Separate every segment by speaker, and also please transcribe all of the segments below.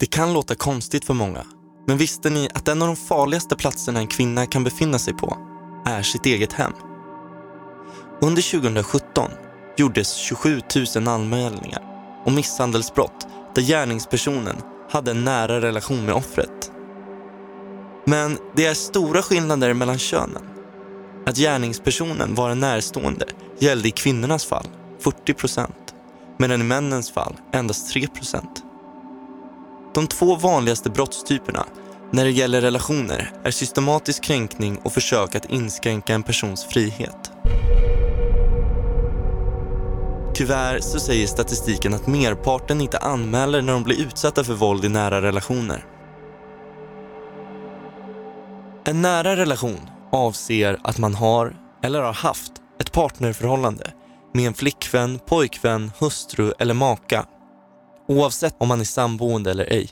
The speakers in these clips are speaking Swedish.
Speaker 1: Det kan låta konstigt för många, men visste ni att en av de farligaste platserna en kvinna kan befinna sig på är sitt eget hem? Under 2017 gjordes 27 000 anmälningar om misshandelsbrott där gärningspersonen hade en nära relation med offret. Men det är stora skillnader mellan könen. Att gärningspersonen var en närstående gällde i kvinnornas fall 40 procent, medan i männens fall endast 3 procent. De två vanligaste brottstyperna när det gäller relationer är systematisk kränkning och försök att inskränka en persons frihet. Tyvärr så säger statistiken att merparten inte anmäler när de blir utsatta för våld i nära relationer. En nära relation avser att man har, eller har haft, ett partnerförhållande med en flickvän, pojkvän, hustru eller maka. Oavsett om man är samboende eller ej.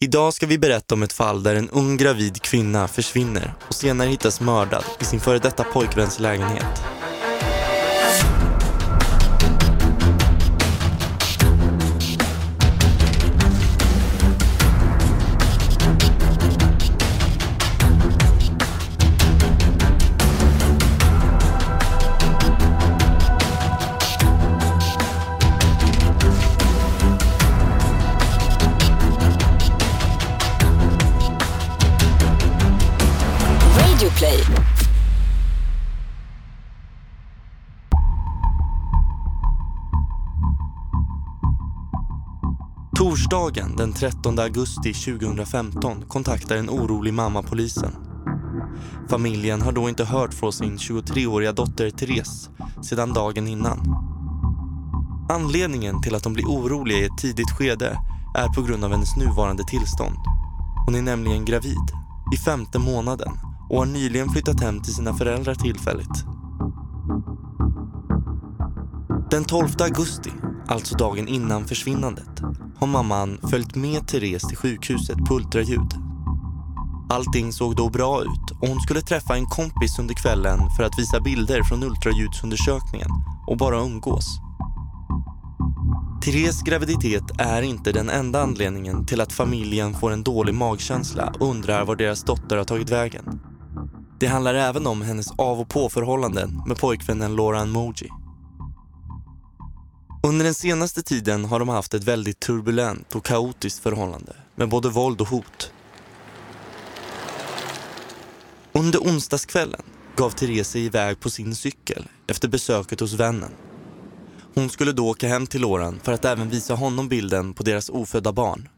Speaker 1: Idag ska vi berätta om ett fall där en ung gravid kvinna försvinner och senare hittas mördad i sin före detta pojkväns lägenhet. Torsdagen den 13 augusti 2015 kontaktar en orolig mamma polisen. Familjen har då inte hört från sin 23-åriga dotter Therese sedan dagen innan. Anledningen till att de blir oroliga i ett tidigt skede är på grund av hennes nuvarande tillstånd. Hon är nämligen gravid, i femte månaden och har nyligen flyttat hem till sina föräldrar tillfälligt. Den 12 augusti, alltså dagen innan försvinnandet, har mamman följt med Therese till sjukhuset på ultraljud. Allting såg då bra ut och hon skulle träffa en kompis under kvällen för att visa bilder från ultraljudsundersökningen och bara umgås. Therese graviditet är inte den enda anledningen till att familjen får en dålig magkänsla och undrar var deras dotter har tagit vägen. Det handlar även om hennes av och påförhållanden med pojkvännen Lauren Moji. Under den senaste tiden har de haft ett väldigt turbulent och kaotiskt förhållande med både våld och hot. Under onsdagskvällen gav Therese sig iväg på sin cykel efter besöket hos vännen. Hon skulle då åka hem till Loran för att även visa honom bilden på deras ofödda barn.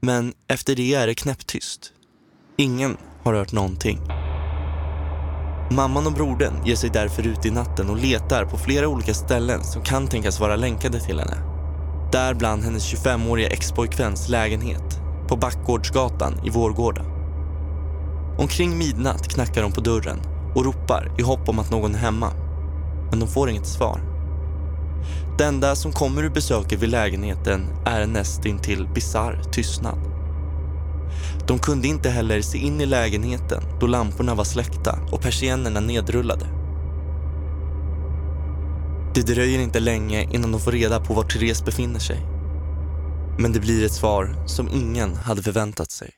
Speaker 1: Men efter det är det knäpptyst. Ingen har hört någonting. Mamman och brodern ger sig därför ut i natten och letar på flera olika ställen som kan tänkas vara länkade till henne. Däribland hennes 25-åriga expojkväns lägenhet på Backgårdsgatan i Vårgårda. Omkring midnatt knackar de på dörren och ropar i hopp om att någon är hemma. Men de får inget svar. Det enda som kommer ur besöket vid lägenheten är en nästintill bisarr tystnad. De kunde inte heller se in i lägenheten då lamporna var släckta och persiennerna nedrullade. Det dröjer inte länge innan de får reda på var Therese befinner sig. Men det blir ett svar som ingen hade förväntat sig.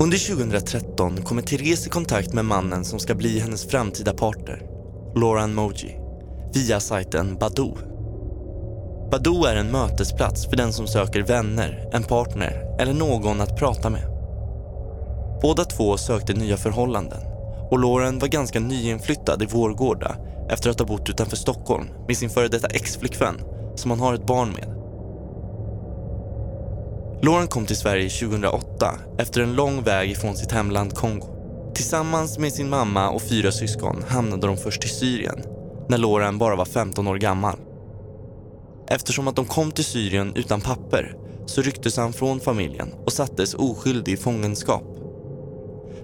Speaker 1: Under 2013 kommer Therese i kontakt med mannen som ska bli hennes framtida partner, Lauren Moji, via sajten Badoo. Badoo är en mötesplats för den som söker vänner, en partner eller någon att prata med. Båda två sökte nya förhållanden och Lauren var ganska nyinflyttad i Vårgårda efter att ha bott utanför Stockholm med sin före detta ex-flickvän som han har ett barn med. Lauren kom till Sverige 2008 efter en lång väg ifrån sitt hemland Kongo. Tillsammans med sin mamma och fyra syskon hamnade de först i Syrien när Lauren bara var 15 år gammal. Eftersom att de kom till Syrien utan papper så rycktes han från familjen och sattes oskyldig i fångenskap.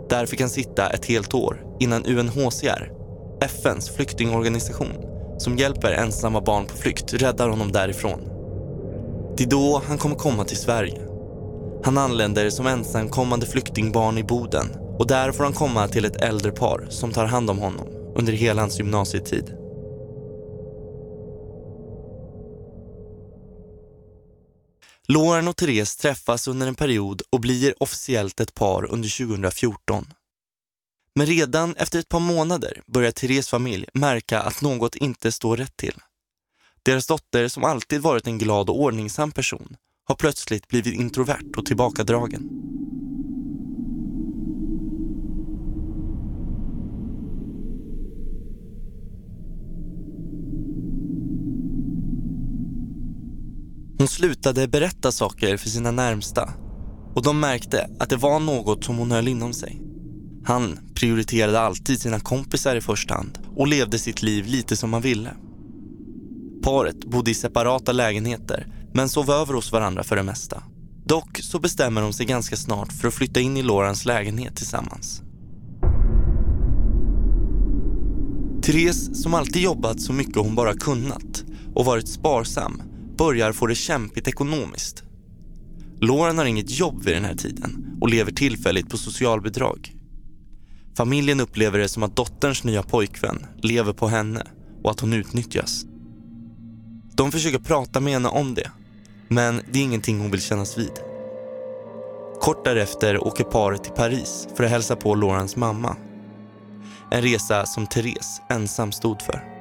Speaker 1: Där fick han sitta ett helt år innan UNHCR, FNs flyktingorganisation som hjälper ensamma barn på flykt, räddar honom därifrån. Det är då han kommer komma till Sverige. Han anländer som ensamkommande flyktingbarn i Boden och där får han komma till ett äldre par som tar hand om honom under hela hans gymnasietid. Lauren och Therese träffas under en period och blir officiellt ett par under 2014. Men redan efter ett par månader börjar Therese familj märka att något inte står rätt till. Deras dotter, som alltid varit en glad och ordningsam person, har plötsligt blivit introvert och tillbakadragen. Hon slutade berätta saker för sina närmsta och de märkte att det var något som hon höll inom sig. Han prioriterade alltid sina kompisar i första hand och levde sitt liv lite som han ville. Paret bodde i separata lägenheter men sov över hos varandra för det mesta. Dock så bestämmer de sig ganska snart för att flytta in i Lorans lägenhet tillsammans. Therese, som alltid jobbat så mycket hon bara kunnat och varit sparsam, börjar få det kämpigt ekonomiskt. Lauren har inget jobb vid den här tiden och lever tillfälligt på socialbidrag. Familjen upplever det som att dotterns nya pojkvän lever på henne och att hon utnyttjas. De försöker prata med henne om det, men det är ingenting hon vill kännas vid. Kort därefter åker paret till Paris för att hälsa på Laurens mamma. En resa som Therese ensam stod för.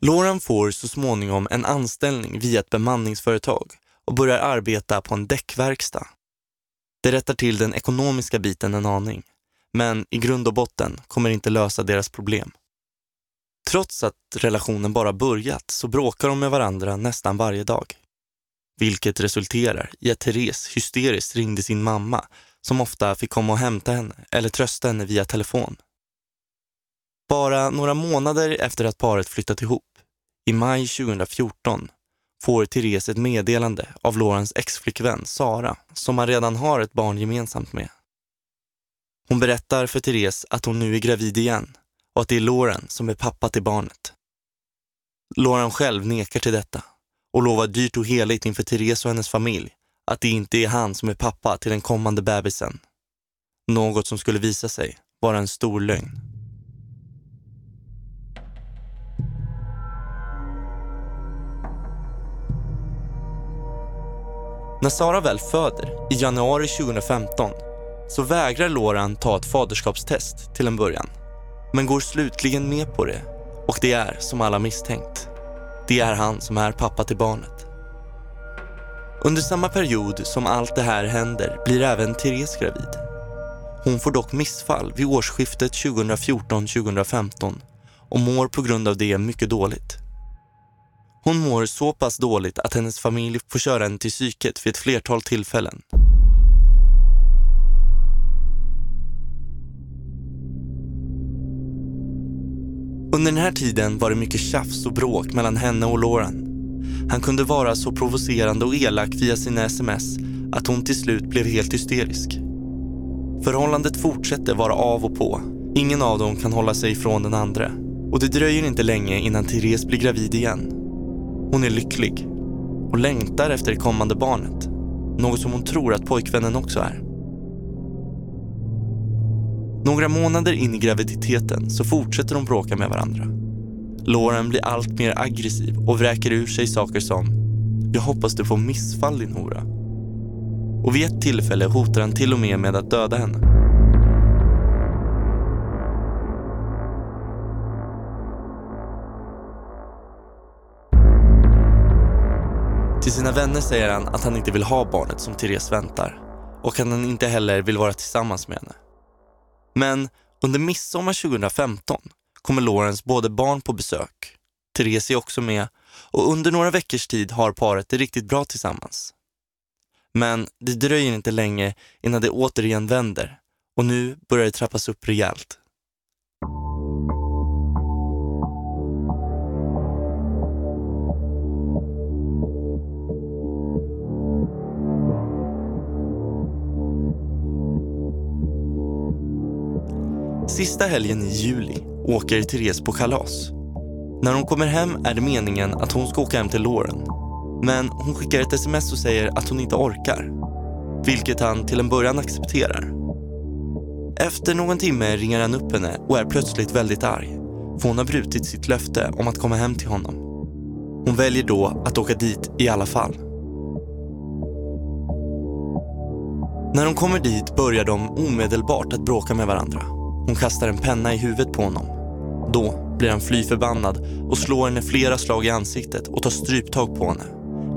Speaker 1: Lauren får så småningom en anställning via ett bemanningsföretag och börjar arbeta på en däckverkstad. Det rättar till den ekonomiska biten en aning, men i grund och botten kommer det inte lösa deras problem. Trots att relationen bara börjat så bråkar de med varandra nästan varje dag. Vilket resulterar i att Therese hysteriskt ringde sin mamma som ofta fick komma och hämta henne eller trösta henne via telefon. Bara några månader efter att paret flyttat ihop, i maj 2014, får Therese ett meddelande av Laurens exflickvän Sara, som han redan har ett barn gemensamt med. Hon berättar för Therese att hon nu är gravid igen och att det är Lauren som är pappa till barnet. Lauren själv nekar till detta och lovar dyrt och heligt inför Therese och hennes familj att det inte är han som är pappa till den kommande bebisen. Något som skulle visa sig vara en stor lögn. När Sara väl föder, i januari 2015, så vägrar Loran ta ett faderskapstest till en början. Men går slutligen med på det och det är som alla misstänkt. Det är han som är pappa till barnet. Under samma period som allt det här händer blir även Therese gravid. Hon får dock missfall vid årsskiftet 2014-2015 och mår på grund av det mycket dåligt. Hon mår så pass dåligt att hennes familj får köra henne till psyket vid ett flertal tillfällen. Under den här tiden var det mycket tjafs och bråk mellan henne och Lauren. Han kunde vara så provocerande och elak via sina sms att hon till slut blev helt hysterisk. Förhållandet fortsätter vara av och på. Ingen av dem kan hålla sig ifrån den andra. Och det dröjer inte länge innan Therese blir gravid igen. Hon är lycklig och längtar efter det kommande barnet. Något som hon tror att pojkvännen också är. Några månader in i graviditeten så fortsätter de bråka med varandra. Lauren blir allt mer aggressiv och vräker ur sig saker som “Jag hoppas du får missfall din hora” och vid ett tillfälle hotar han till och med med att döda henne. Till sina vänner säger han att han inte vill ha barnet som Therese väntar och att han inte heller vill vara tillsammans med henne. Men under midsommar 2015 kommer Lawrence både barn på besök, Therese är också med och under några veckors tid har paret det riktigt bra tillsammans. Men det dröjer inte länge innan det återigen vänder och nu börjar det trappas upp rejält. Sista helgen i juli åker Therese på kalas. När hon kommer hem är det meningen att hon ska åka hem till Lauren. Men hon skickar ett sms och säger att hon inte orkar. Vilket han till en början accepterar. Efter någon timme ringer han upp henne och är plötsligt väldigt arg. För hon har brutit sitt löfte om att komma hem till honom. Hon väljer då att åka dit i alla fall. När de kommer dit börjar de omedelbart att bråka med varandra. Hon kastar en penna i huvudet på honom. Då blir han fly förbannad och slår henne flera slag i ansiktet och tar stryptag på henne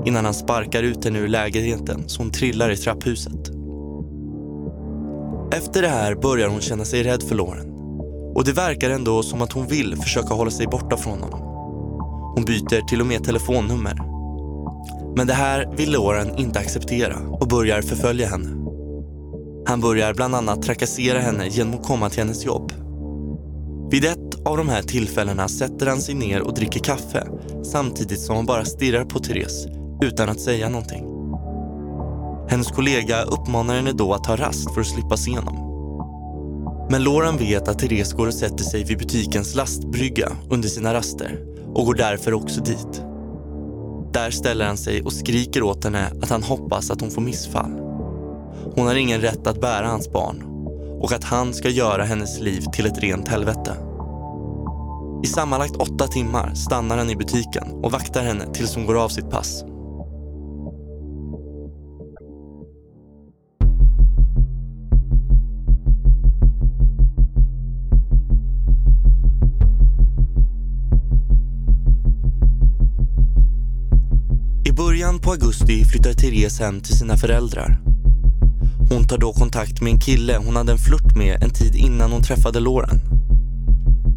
Speaker 1: innan han sparkar ut henne ur lägenheten så hon trillar i trapphuset. Efter det här börjar hon känna sig rädd för Lauren och det verkar ändå som att hon vill försöka hålla sig borta från honom. Hon byter till och med telefonnummer. Men det här vill Lauren inte acceptera och börjar förfölja henne. Han börjar bland annat trakassera henne genom att komma till hennes jobb. Vid ett av de här tillfällena sätter han sig ner och dricker kaffe samtidigt som han bara stirrar på Therese utan att säga någonting. Hennes kollega uppmanar henne då att ta rast för att slippa se honom. Men Lauren vet att Therese går och sätter sig vid butikens lastbrygga under sina raster och går därför också dit. Där ställer han sig och skriker åt henne att han hoppas att hon får missfall. Hon har ingen rätt att bära hans barn och att han ska göra hennes liv till ett rent helvete. I sammanlagt åtta timmar stannar han i butiken och vaktar henne tills hon går av sitt pass. I början på augusti flyttar Therese hem till sina föräldrar. Hon tar då kontakt med en kille hon hade en flört med en tid innan hon träffade Lauren.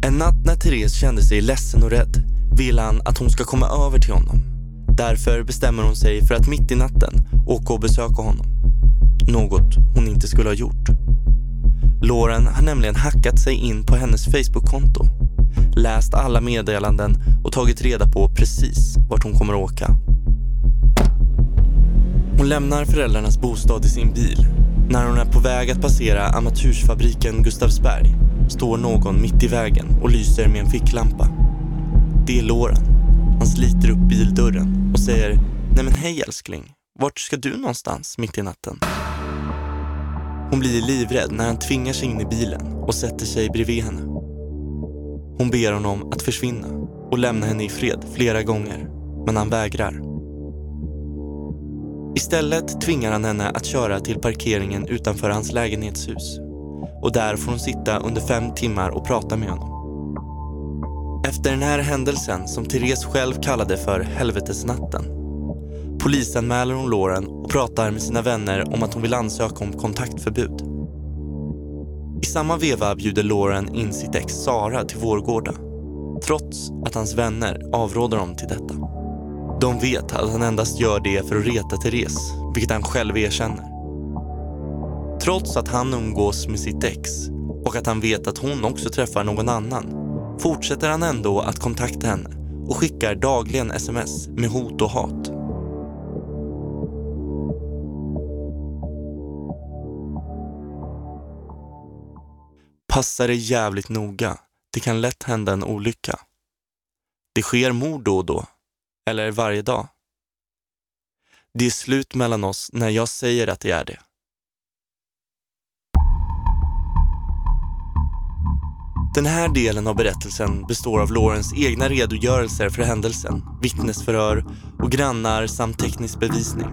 Speaker 1: En natt när Therese kände sig ledsen och rädd vill han att hon ska komma över till honom. Därför bestämmer hon sig för att mitt i natten åka och besöka honom. Något hon inte skulle ha gjort. Lauren har nämligen hackat sig in på hennes Facebook-konto, läst alla meddelanden och tagit reda på precis vart hon kommer att åka. Hon lämnar föräldrarnas bostad i sin bil. När hon är på väg att passera amatörsfabriken Gustavsberg står någon mitt i vägen och lyser med en ficklampa. Det är Lauren. Han sliter upp bildörren och säger Nej men hej älskling, vart ska du någonstans mitt i natten? Hon blir livrädd när han tvingar sig in i bilen och sätter sig bredvid henne. Hon ber honom att försvinna och lämna henne i fred flera gånger, men han vägrar. Istället tvingar han henne att köra till parkeringen utanför hans lägenhetshus. Och där får hon sitta under fem timmar och prata med honom. Efter den här händelsen, som Therese själv kallade för helvetesnatten, polisanmäler hon Lauren och pratar med sina vänner om att hon vill ansöka om kontaktförbud. I samma veva bjuder Lauren in sitt ex Sara till Vårgårda, trots att hans vänner avråder dem till detta. De vet att han endast gör det för att reta Therese, vilket han själv erkänner. Trots att han umgås med sitt ex och att han vet att hon också träffar någon annan fortsätter han ändå att kontakta henne och skickar dagligen sms med hot och hat. Passa dig jävligt noga. Det kan lätt hända en olycka. Det sker mord då och då eller varje dag. Det är slut mellan oss när jag säger att det är det. Den här delen av berättelsen består av Laurens egna redogörelser för händelsen, vittnesförhör och grannar samt teknisk bevisning.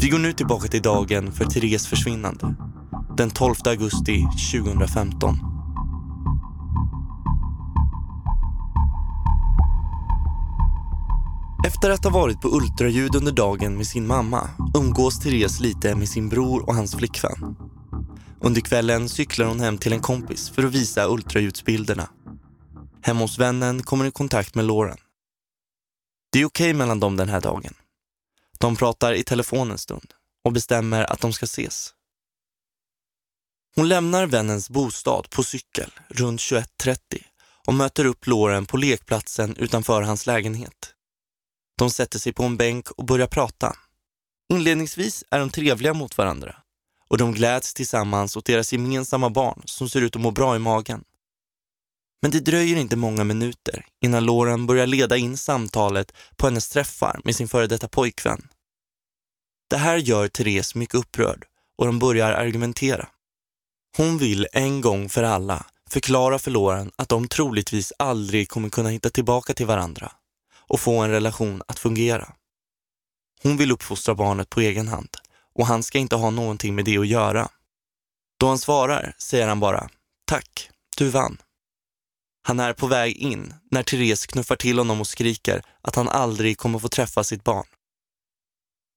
Speaker 1: Vi går nu tillbaka till dagen för Therese försvinnande, den 12 augusti 2015. Efter att ha varit på ultraljud under dagen med sin mamma umgås Therese lite med sin bror och hans flickvän. Under kvällen cyklar hon hem till en kompis för att visa ultraljudsbilderna. Hemma hos vännen kommer i kontakt med Lauren. Det är okej okay mellan dem den här dagen. De pratar i telefon en stund och bestämmer att de ska ses. Hon lämnar vännens bostad på cykel runt 21.30 och möter upp Lauren på lekplatsen utanför hans lägenhet. De sätter sig på en bänk och börjar prata. Inledningsvis är de trevliga mot varandra och de gläds tillsammans åt deras gemensamma barn som ser ut att må bra i magen. Men det dröjer inte många minuter innan Lauren börjar leda in samtalet på hennes träffar med sin före detta pojkvän. Det här gör Therese mycket upprörd och de börjar argumentera. Hon vill en gång för alla förklara för Lauren att de troligtvis aldrig kommer kunna hitta tillbaka till varandra och få en relation att fungera. Hon vill uppfostra barnet på egen hand och han ska inte ha någonting med det att göra. Då han svarar säger han bara “Tack, du vann”. Han är på väg in när Therese knuffar till honom och skriker att han aldrig kommer få träffa sitt barn.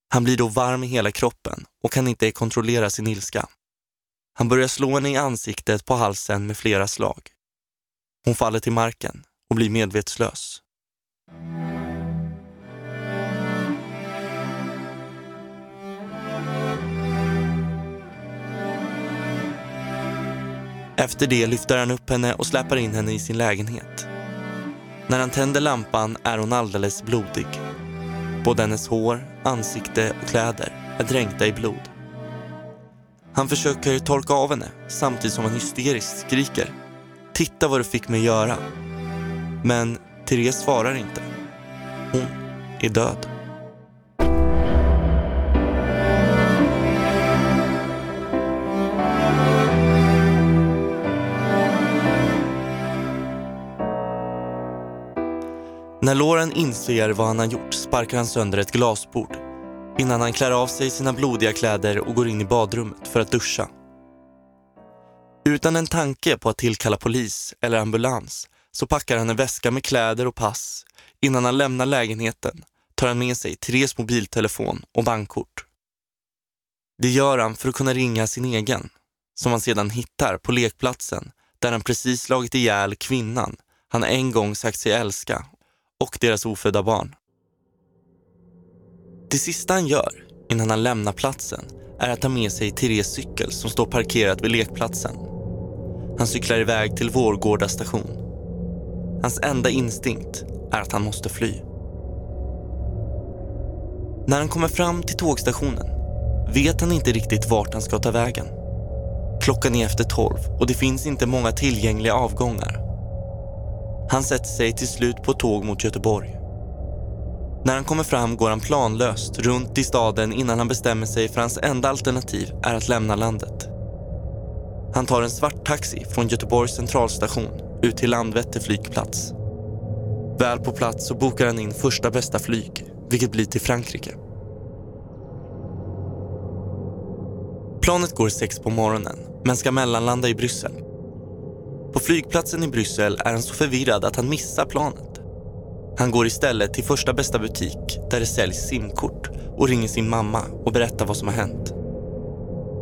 Speaker 1: Han blir då varm i hela kroppen och kan inte kontrollera sin ilska. Han börjar slå henne i ansiktet på halsen med flera slag. Hon faller till marken och blir medvetslös. Efter det lyfter han upp henne och släpar in henne i sin lägenhet. När han tänder lampan är hon alldeles blodig. Både hennes hår, ansikte och kläder är dränkta i blod. Han försöker torka av henne samtidigt som han hysteriskt skriker. Titta vad du fick mig göra. Men Therese svarar inte. Hon är död. När Lauren inser vad han har gjort sparkar han sönder ett glasbord innan han klär av sig sina blodiga kläder och går in i badrummet för att duscha. Utan en tanke på att tillkalla polis eller ambulans så packar han en väska med kläder och pass. Innan han lämnar lägenheten tar han med sig Therese mobiltelefon och bankkort. Det gör han för att kunna ringa sin egen, som han sedan hittar på lekplatsen där han precis slagit ihjäl kvinnan han en gång sagt sig älska och deras ofödda barn. Det sista han gör innan han lämnar platsen är att ta med sig Therese cykel som står parkerad vid lekplatsen. Han cyklar iväg till Vårgårda station. Hans enda instinkt är att han måste fly. När han kommer fram till tågstationen vet han inte riktigt vart han ska ta vägen. Klockan är efter tolv och det finns inte många tillgängliga avgångar. Han sätter sig till slut på tåg mot Göteborg. När han kommer fram går han planlöst runt i staden innan han bestämmer sig för hans enda alternativ är att lämna landet. Han tar en svart taxi från Göteborgs centralstation ut till Landvetter flygplats. Väl på plats så bokar han in första bästa flyg, vilket blir till Frankrike. Planet går sex på morgonen, men ska mellanlanda i Bryssel. På flygplatsen i Bryssel är han så förvirrad att han missar planet. Han går istället till första bästa butik där det säljs simkort och ringer sin mamma och berättar vad som har hänt.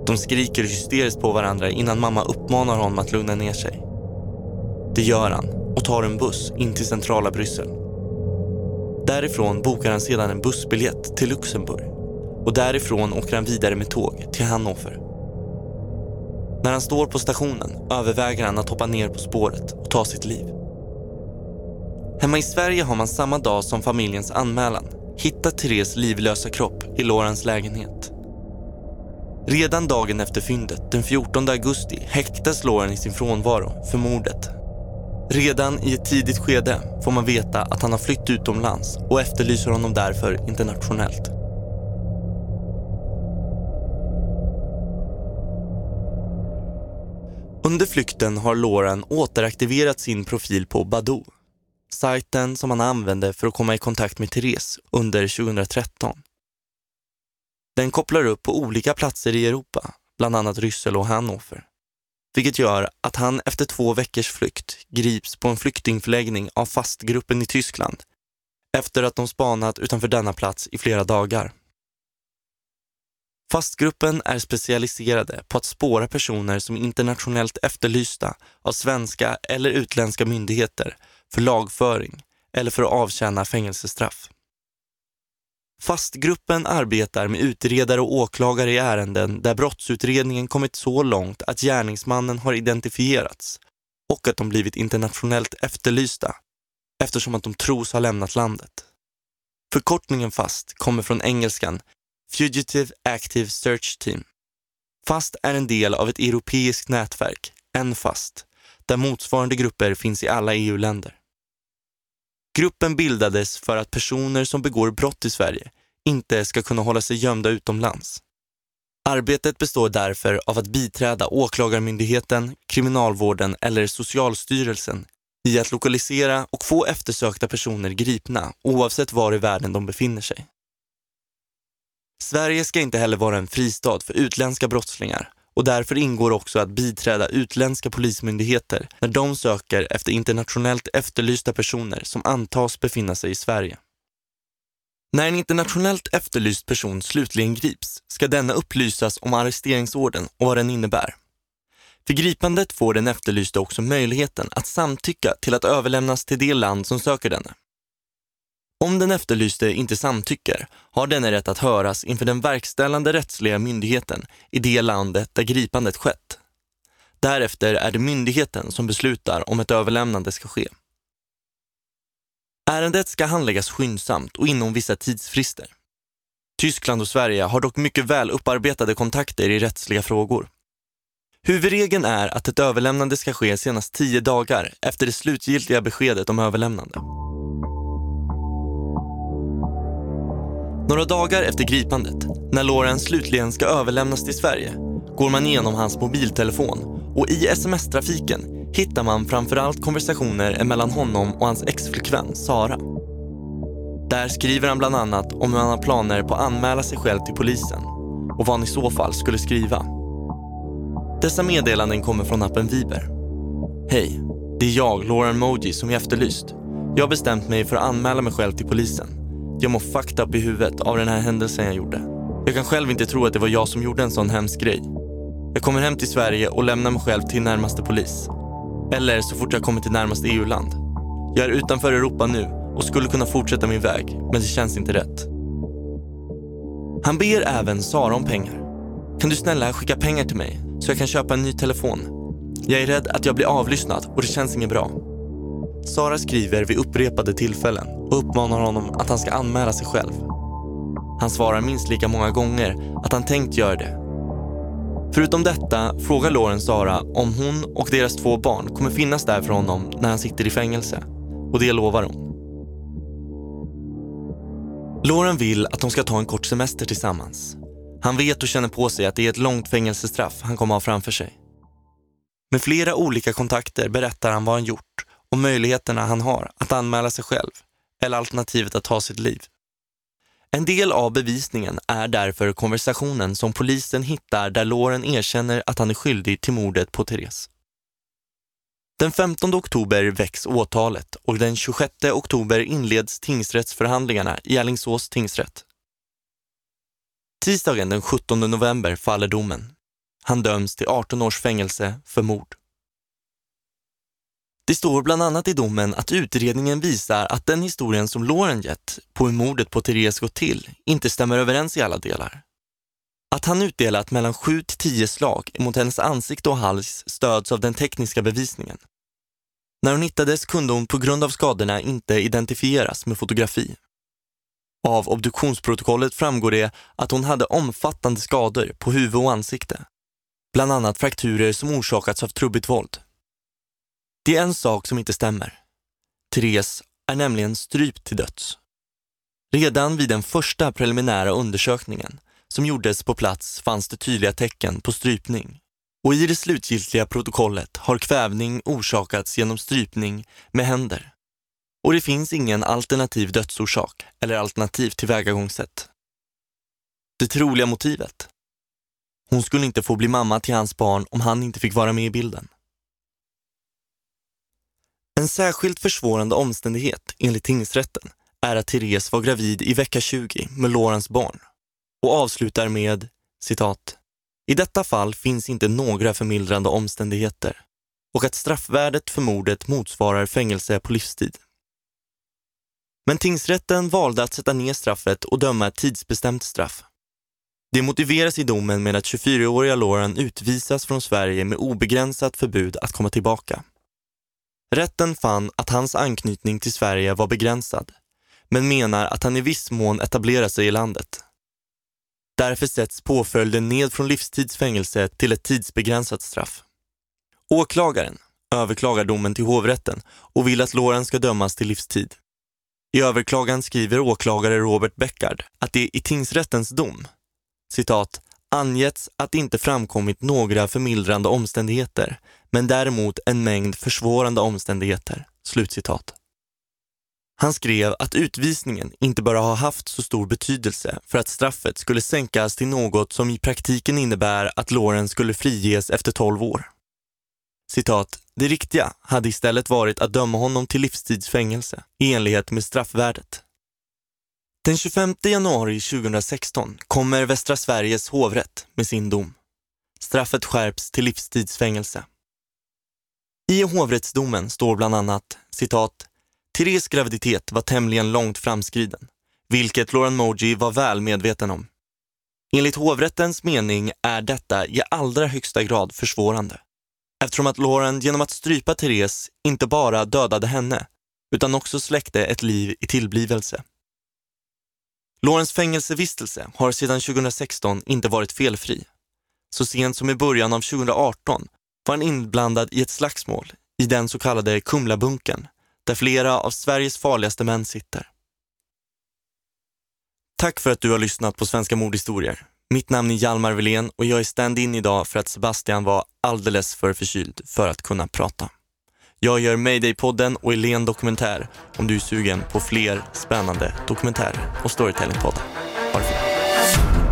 Speaker 1: De skriker hysteriskt på varandra innan mamma uppmanar honom att lugna ner sig. Det gör han och tar en buss in till centrala Bryssel. Därifrån bokar han sedan en bussbiljett till Luxemburg och därifrån åker han vidare med tåg till Hannover. När han står på stationen överväger han att hoppa ner på spåret och ta sitt liv. Hemma i Sverige har man samma dag som familjens anmälan hittat Therese livlösa kropp i Lorens lägenhet. Redan dagen efter fyndet, den 14 augusti, häktas Lauren i sin frånvaro för mordet. Redan i ett tidigt skede får man veta att han har flytt utomlands och efterlyser honom därför internationellt. Under flykten har Lauren återaktiverat sin profil på Badoo. Sajten som han använde för att komma i kontakt med Therese under 2013. Den kopplar upp på olika platser i Europa, bland annat Ryssel och Hannover. Vilket gör att han efter två veckors flykt grips på en flyktingförläggning av fastgruppen i Tyskland efter att de spanat utanför denna plats i flera dagar. Fastgruppen är specialiserade på att spåra personer som är internationellt efterlysta av svenska eller utländska myndigheter för lagföring eller för att avtjäna fängelsestraff. Fastgruppen arbetar med utredare och åklagare i ärenden där brottsutredningen kommit så långt att gärningsmannen har identifierats och att de blivit internationellt efterlysta eftersom att de tros ha lämnat landet. Förkortningen FAST kommer från engelskan Fugitive Active Search Team. FAST är en del av ett europeiskt nätverk, NFAST, där motsvarande grupper finns i alla EU-länder. Gruppen bildades för att personer som begår brott i Sverige inte ska kunna hålla sig gömda utomlands. Arbetet består därför av att biträda Åklagarmyndigheten, Kriminalvården eller Socialstyrelsen i att lokalisera och få eftersökta personer gripna oavsett var i världen de befinner sig. Sverige ska inte heller vara en fristad för utländska brottslingar och därför ingår också att biträda utländska polismyndigheter när de söker efter internationellt efterlysta personer som antas befinna sig i Sverige. När en internationellt efterlyst person slutligen grips ska denna upplysas om arresteringsorden och vad den innebär. För gripandet får den efterlyste också möjligheten att samtycka till att överlämnas till det land som söker denne. Om den efterlyste inte samtycker har denne rätt att höras inför den verkställande rättsliga myndigheten i det landet där gripandet skett. Därefter är det myndigheten som beslutar om ett överlämnande ska ske. Ärendet ska handläggas skyndsamt och inom vissa tidsfrister. Tyskland och Sverige har dock mycket väl upparbetade kontakter i rättsliga frågor. Huvudregeln är att ett överlämnande ska ske senast tio dagar efter det slutgiltiga beskedet om överlämnande. Några dagar efter gripandet, när Lauren slutligen ska överlämnas till Sverige, går man igenom hans mobiltelefon och i sms-trafiken hittar man framförallt konversationer mellan honom och hans exflickvän Sara. Där skriver han bland annat om hur han har planer på att anmäla sig själv till polisen och vad han i så fall skulle skriva. Dessa meddelanden kommer från appen Viber. Hej, det är jag, Lauren Moji, som är efterlyst. Jag har bestämt mig för att anmäla mig själv till polisen. Jag mår fucked up i huvudet av den här händelsen jag gjorde. Jag kan själv inte tro att det var jag som gjorde en sån hemsk grej. Jag kommer hem till Sverige och lämnar mig själv till närmaste polis. Eller så fort jag kommer till närmaste EU-land. Jag är utanför Europa nu och skulle kunna fortsätta min väg, men det känns inte rätt. Han ber även Sara om pengar. Kan du snälla skicka pengar till mig så jag kan köpa en ny telefon? Jag är rädd att jag blir avlyssnad och det känns inget bra. Sara skriver vid upprepade tillfällen och uppmanar honom att han ska anmäla sig själv. Han svarar minst lika många gånger att han tänkt göra det. Förutom detta frågar Lauren Sara om hon och deras två barn kommer finnas där för honom när han sitter i fängelse. Och det lovar hon. Lauren vill att de ska ta en kort semester tillsammans. Han vet och känner på sig att det är ett långt fängelsestraff han kommer ha framför sig. Med flera olika kontakter berättar han vad han gjort och möjligheterna han har att anmäla sig själv eller alternativet att ta sitt liv. En del av bevisningen är därför konversationen som polisen hittar där Loren erkänner att han är skyldig till mordet på Therese. Den 15 oktober väcks åtalet och den 26 oktober inleds tingsrättsförhandlingarna i Alingsås tingsrätt. Tisdagen den 17 november faller domen. Han döms till 18 års fängelse för mord. Det står bland annat i domen att utredningen visar att den historien som Lauren gett på hur mordet på Therese gått till inte stämmer överens i alla delar. Att han utdelat mellan 7 till 10 slag mot hennes ansikte och hals stöds av den tekniska bevisningen. När hon hittades kunde hon på grund av skadorna inte identifieras med fotografi. Av obduktionsprotokollet framgår det att hon hade omfattande skador på huvud och ansikte. Bland annat frakturer som orsakats av trubbigt våld. Det är en sak som inte stämmer. Therese är nämligen strypt till döds. Redan vid den första preliminära undersökningen som gjordes på plats fanns det tydliga tecken på strypning. Och i det slutgiltiga protokollet har kvävning orsakats genom strypning med händer. Och det finns ingen alternativ dödsorsak eller alternativ tillvägagångssätt. Det troliga motivet? Hon skulle inte få bli mamma till hans barn om han inte fick vara med i bilden. En särskilt försvårande omständighet enligt tingsrätten är att Therese var gravid i vecka 20 med Lorens barn och avslutar med citat. I detta fall finns inte några förmildrande omständigheter och att straffvärdet för mordet motsvarar fängelse på livstid. Men tingsrätten valde att sätta ner straffet och döma ett tidsbestämt straff. Det motiveras i domen med att 24-åriga Lauren utvisas från Sverige med obegränsat förbud att komma tillbaka. Rätten fann att hans anknytning till Sverige var begränsad, men menar att han i viss mån etablerar sig i landet. Därför sätts påföljden ned från livstidsfängelse till ett tidsbegränsat straff. Åklagaren, överklagar domen till hovrätten och vill att Lauren ska dömas till livstid. I överklagan skriver åklagare Robert Beckard att det i tingsrättens dom, citat, angetts att det inte framkommit några förmildrande omständigheter, men däremot en mängd försvårande omständigheter. Slutcitat. Han skrev att utvisningen inte bara har haft så stor betydelse för att straffet skulle sänkas till något som i praktiken innebär att Lauren skulle friges efter 12 år. Citat, det riktiga hade istället varit att döma honom till livstidsfängelse i enlighet med straffvärdet. Den 25 januari 2016 kommer Västra Sveriges hovrätt med sin dom. Straffet skärps till livstidsfängelse. I hovrättsdomen står bland annat citat Therese graviditet var tämligen långt framskriden, vilket Lauren Moji var väl medveten om. Enligt hovrättens mening är detta i allra högsta grad försvårande eftersom att Lauren genom att strypa Therese inte bara dödade henne utan också släckte ett liv i tillblivelse. Laurens fängelsevistelse har sedan 2016 inte varit felfri. Så sent som i början av 2018 var han inblandad i ett slagsmål i den så kallade Kumlabunken där flera av Sveriges farligaste män sitter. Tack för att du har lyssnat på Svenska mordhistorier. Mitt namn är Hjalmar Wilén och jag är stand-in idag för att Sebastian var alldeles för förkyld för att kunna prata. Jag gör Mayday-podden och Elen Dokumentär om du är sugen på fler spännande dokumentärer och storytellingpoddar. Ha det fint.